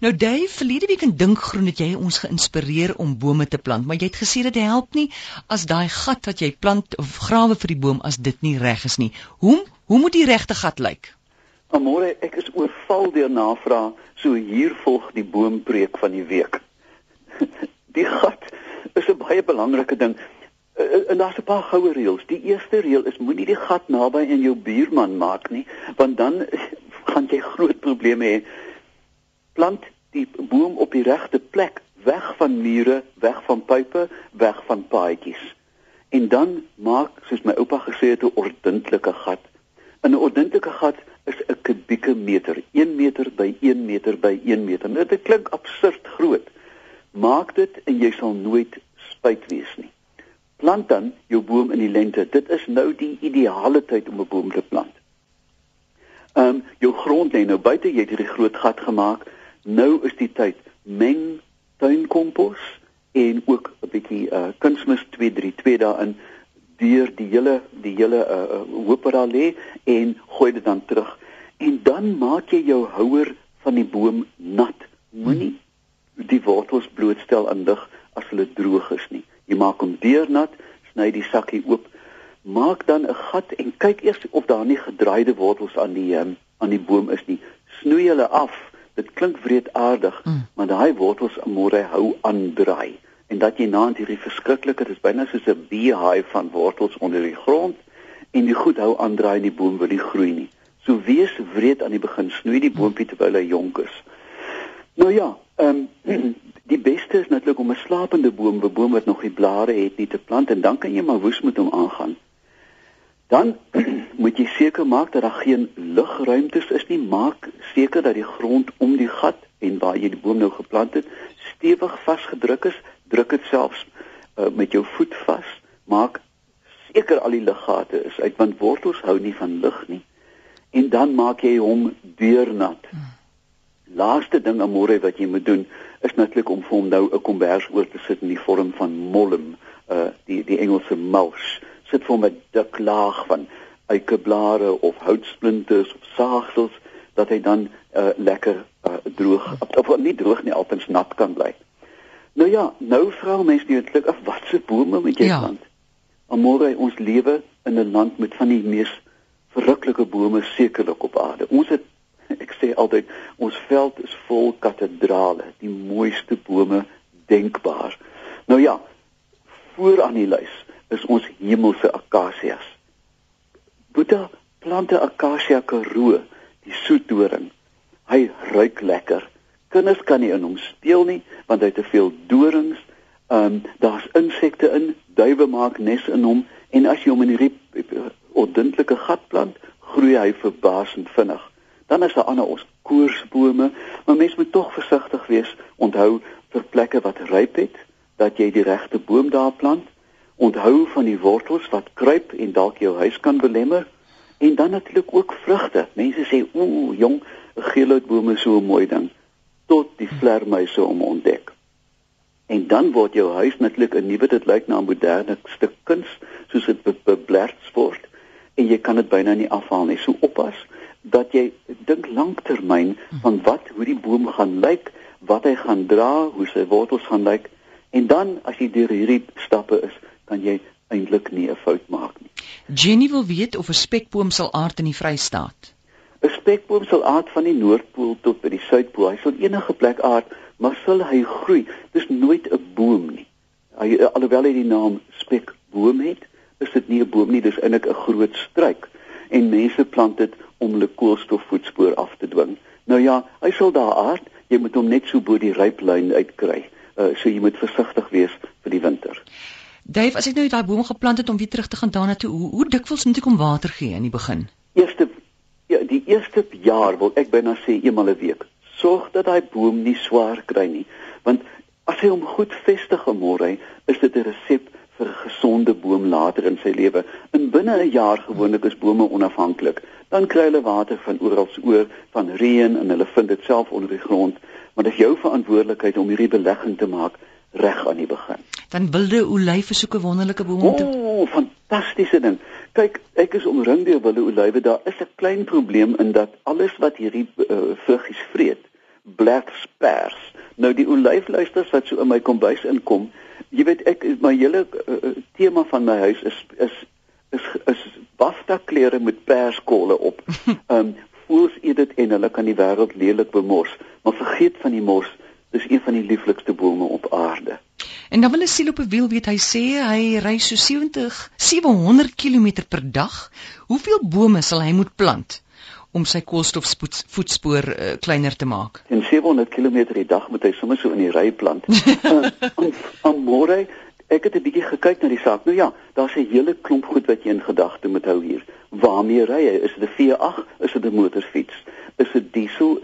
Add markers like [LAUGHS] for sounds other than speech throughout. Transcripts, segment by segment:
Nou Dave, verlede week in Dinkgroen het jy ons geïnspireer om bome te plant, maar jy het gesê dit help nie as daai gat wat jy plant of grawe vir die boom as dit nie reg is nie. Hoe hoe moet die regte gat lyk? Amore, ek is oorval deur navraag, so hier volg die boompreek van die week. [LAUGHS] die gat is 'n baie belangrike ding. Eh, eh, en daar's 'n paar goue reëls. Die eerste reël is moenie die gat naby aan jou buurman maak nie, want dan [LAUGHS] gaan jy groot probleme hê. Plant die boom op die regte plek, weg van mure, weg van pype, weg van paadjies. En dan maak, soos my oupa gesê het, 'n ordentlike gat. 'n Ordentlike gat is 'n kubieke meter, 1 meter by 1 meter by 1 meter. Nou, dit klink absurd groot. Maak dit en jy sal nooit spyt wees nie. Plant dan jou boom in die lente. Dit is nou die ideale tyd om 'n boom te plant. Ehm um, jou grond lê nou buite, jy het hierdie groot gat gemaak. Nou is die tyd meng tuinkompos en ook 'n bietjie uh kunsmis 232 daarin deur die hele die hele uh hoop wat daar lê en gooi dit dan terug. En dan maak jy jou houer van die boom nat. Moenie die wortels blootstel aan lig as hulle droog is nie. Jy maak hom deurnat, sny die sakkie oop, maak dan 'n gat en kyk eers of daar nie gedraaide wortels aan die aan die boom is nie. Snoei hulle af. Dit klink wreedaardig, mm. maar daai wortels môre hou aan draai en dat jy naand hierdie verskriklike, dit is byna soos 'n beehive van wortels onder die grond en die goed hou aan draai en die boom wil nie groei nie. So wees wreed aan die begin, snoei die boontjie terwyl hy jonk is. Nou ja, ehm um, [CLEARS THROAT] die beste is natuurlik om 'n slapende boom, 'n boom wat nog nie blare het nie te plant en dan kan jy maar woes met hom aangaan. Dan [CLEARS THROAT] moet jy seker maak dat daar geen lugruimtes is nie. Maak seker dat die grond om die gat en waar jy die boom nou geplant het stewig vasgedruk is. Druk dit selfs uh, met jou voet vas. Maak seker al die luggate is uit want wortels hou nie van lug nie. En dan maak jy hom deurnat. Hmm laaste ding amore wat jy moet doen is natuurlik om vir hom nou 'n kombers oor te sit in die vorm van mollem, uh die die Engelse mulch. Sit vir hom 'n dik laag van eikeblare of houtsplinters of saagsels dat hy dan uh lekker uh droog of, nie droog nie altens nat kan bly. Nou ja, nou vra mense natuurlik af watse bome moet jy ja. plant? Amore ons lewe in 'n land met van die mees verruklike bome sekerlik op aarde. Ons het [LAUGHS] ek sê altyd ons veld is vol katedrale, die mooiste bome denkbaar. Nou ja, voor aan die lys is ons hemelse akasias. Boeta plante akasia karoo, die soetdoring. Hy ruik lekker. Kinders kan nie in hom speel nie want hy het te veel dorings. Ehm um, daar's insekte in, duwe maak nes in hom en as jy hom in hierdie ordentlike gat plant, groei hy verbaasend vinnig. Dan is daar ander ons koorsbome, maar mens moet tog versigtig wees. Onthou vir plekke wat ryp het, dat jy die regte boom daar plant. Onthou van die wortels wat kruip en dalk jou huis kan belemmer. En dan natuurlik ook vrugte. Mense sê, "Ooh, jong, 'n geelhoutboom is so 'n mooi ding." Tot die vlermuise om ontdek. En dan word jou huis natuurlik 'n nuwe dit lyk na 'n moderne stuk kuns, soos dit beblerts word en jy kan dit byna nie afhaal nie. So oppas dat jy dink lanktermyn van wat hoe die boom gaan lyk, wat hy gaan dra, hoe sy wortels gaan lyk en dan as jy deur hierdie stappe is, kan jy eintlik nie 'n fout maak nie. Jenny wil weet of 'n spekboom sal aard in die Vrystaat. 'n Spekboom sal aard van die Noordpool tot by die Suidpool. Hy sal enige plek aard, maar sal hy groei? Dis nooit 'n boom nie. Hy alhoewel hy die naam spekboom het, is dit nie 'n boom nie, dis eintlik 'n groot struik en mense plant dit om hulle koolstofvoetspoor af te dwing. Nou ja, hy sal daar aard, jy moet hom net so bo die ryplyn uitkry. Uh so jy moet versigtig wees vir die winter. Dave, as ek nou daai boom geplant het om weer terug te gaan daarna toe, hoe, hoe dikwels moet ek hom water gee in die begin? Eerste ja, die eerste jaar wil ek byna sê eenmal 'n week. Sorg dat daai boom nie swaar kry nie, want as hy hom goed vestig môre, is dit 'n resep vir 'n gesonde boom later in sy lewe. In binne 'n jaar gewoonlik is bome onafhanklik dan kry hulle water van oral oor van reën en hulle vind dit self onder die grond maar dit is jou verantwoordelikheid om hierdie belegging te maak reg aan die begin dan wilde olywe soek 'n wonderlike boom om te O, fantastiese ding. Kyk, ek is omring deur wilde olywe. Daar is 'n klein probleem in dat alles wat hierdie uh, vruggies vreet, bladspers. Nou die olyfluisters wat so in my kombuis inkom, jy weet ek my hele uh, tema van my huis is is is is bafta klere met perskolle op. [LAUGHS] Ehm um, voels eet dit en hulle kan die wêreld lelik bemors, maar vergeet van die mos, dis een van die lieflikste bome op aarde. En dan wil 'n siel op 'n wiel weet hy sê hy ry so 70 700 km per dag. Hoeveel bome sal hy moet plant? om sy koolstofvoetspoor uh, kleiner te maak. En 700 km per dag moet hy sommer so in die ry plant. Aan [LAUGHS] môre ek het 'n bietjie gekyk na die saak. Nou ja, daar's 'n hele klomp goed wat jy in gedagte moet hou hier. Waarmee ry hy? Is dit 'n V8? Is dit 'n motorfiets? Is dit diesel?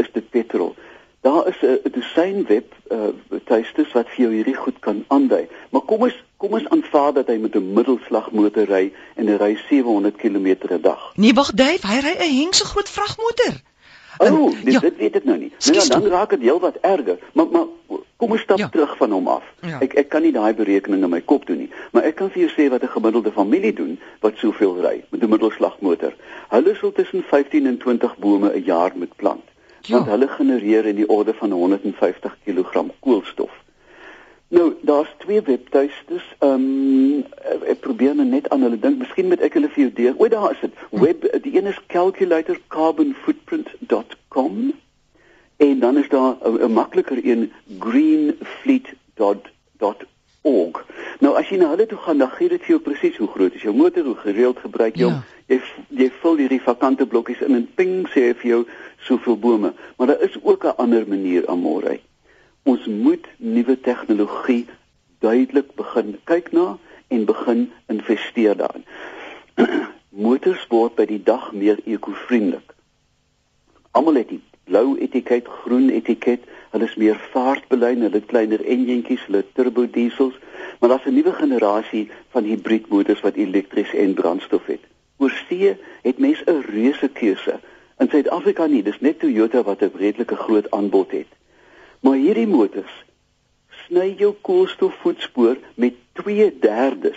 Daar is 'n dosyn web uh, tuistes wat vir jou hierdie goed kan aandui. Maar kom ons kom ons aanvaar dat hy met 'n middelslagmotor ry en hy ry 700 km per dag. Nee, wag, Dave, hy ry 'n hengse groot vragmotor. O, oh, dit, ja. dit weet ek nou nie. Nou ja, dan raak dit heelwat erger. Maar maar kom ons stap ja. terug van hom af. Ja. Ek ek kan nie daai berekening in my kop doen nie, maar ek kan vir jou sê wat 'n gemiddelde familie doen wat soveel ry met 'n middelslagmotor. Hulle sal tussen 15 en 20 bome 'n jaar moet plant. Ja. Want hulle genereer in die orde van 150 kg koolstof. Nou, daar's twee webtuistes. Ehm um, ek probeer nou net aan hulle dink. Miskien moet ek hulle vir jou deur. O, daar is dit. Web die een is calculatorcarbonfootprint.com en dan is daar 'n makliker een greenfleet.org. Nou as jy na hulle toe gaan, dan gee dit vir jou presies hoe groot is jou motor, hoe gereeld gebruik jy hom. Ja. Jy jy vul hierdie vakante blokkies in en ping sê vir jou soveel bome. Maar daar is ook 'n ander manier aan môre ons moet nuwe tegnologie duidelik begin kyk na en begin investeer daarin. [CLEARS THROAT] Motors word by die dag meer ekovriendelik. Almal het die blou etiket, groen etiket, hulle is meer vaartbelyn, hulle kleiner enjintjies, hulle turbo diesels, maar daar's 'n nuwe generasie van hibriedmotors wat elektries en brandstof het. Oor see het mense 'n reuse keuse. In Suid-Afrika nie, dis net Toyota wat 'n redelike groot aanbod het. Maar hierdie motors sny jou koolstofvoetspoor met 2/3.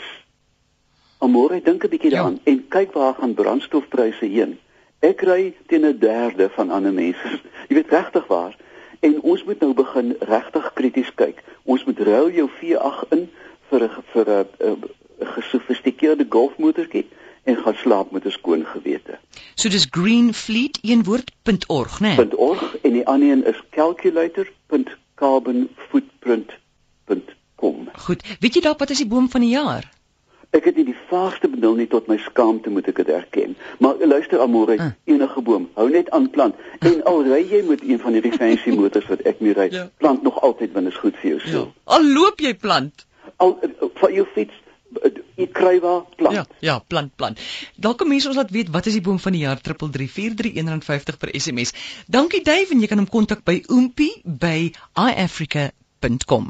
Amore, dink 'n bietjie ja. daaraan ja. en kyk waar gaan brandstofpryse heen. Ek ry teen 'n derde van ander mense. [LAUGHS] Jy weet regtig waar. En ons moet nou begin regtig krities kyk. Ons moet ruil jou V8 in vir 'n vir 'n gesofistikeerde golfmotorkie en gaan slaap met 'n skoon gewete. So dis greenfleet.org, né? Nee? .org en die ander een is calculator.carbonfootprint.com. Goed. Weet jy dalk wat is die boom van die jaar? Ek het nie die vaagste benul nie tot my skaamte moet ek dit erken. Maar luister Amore, uh. Enige boom, hou net aan plant. En [LAUGHS] al ry jy met een van hierdie fancy motors wat ek mee ry, ja. plant nog altyd want dit is goed vir jou siel. Ja. Al loop jy plant. Al uh, van jou fiets jy kry waar plant. Ja, ja, plant, plant. Dalk kom mense ons laat weet wat is die boom van die jaar 3343 per SMS. Dankie Dave en jy kan hom kontak by oompie by iafrica.com.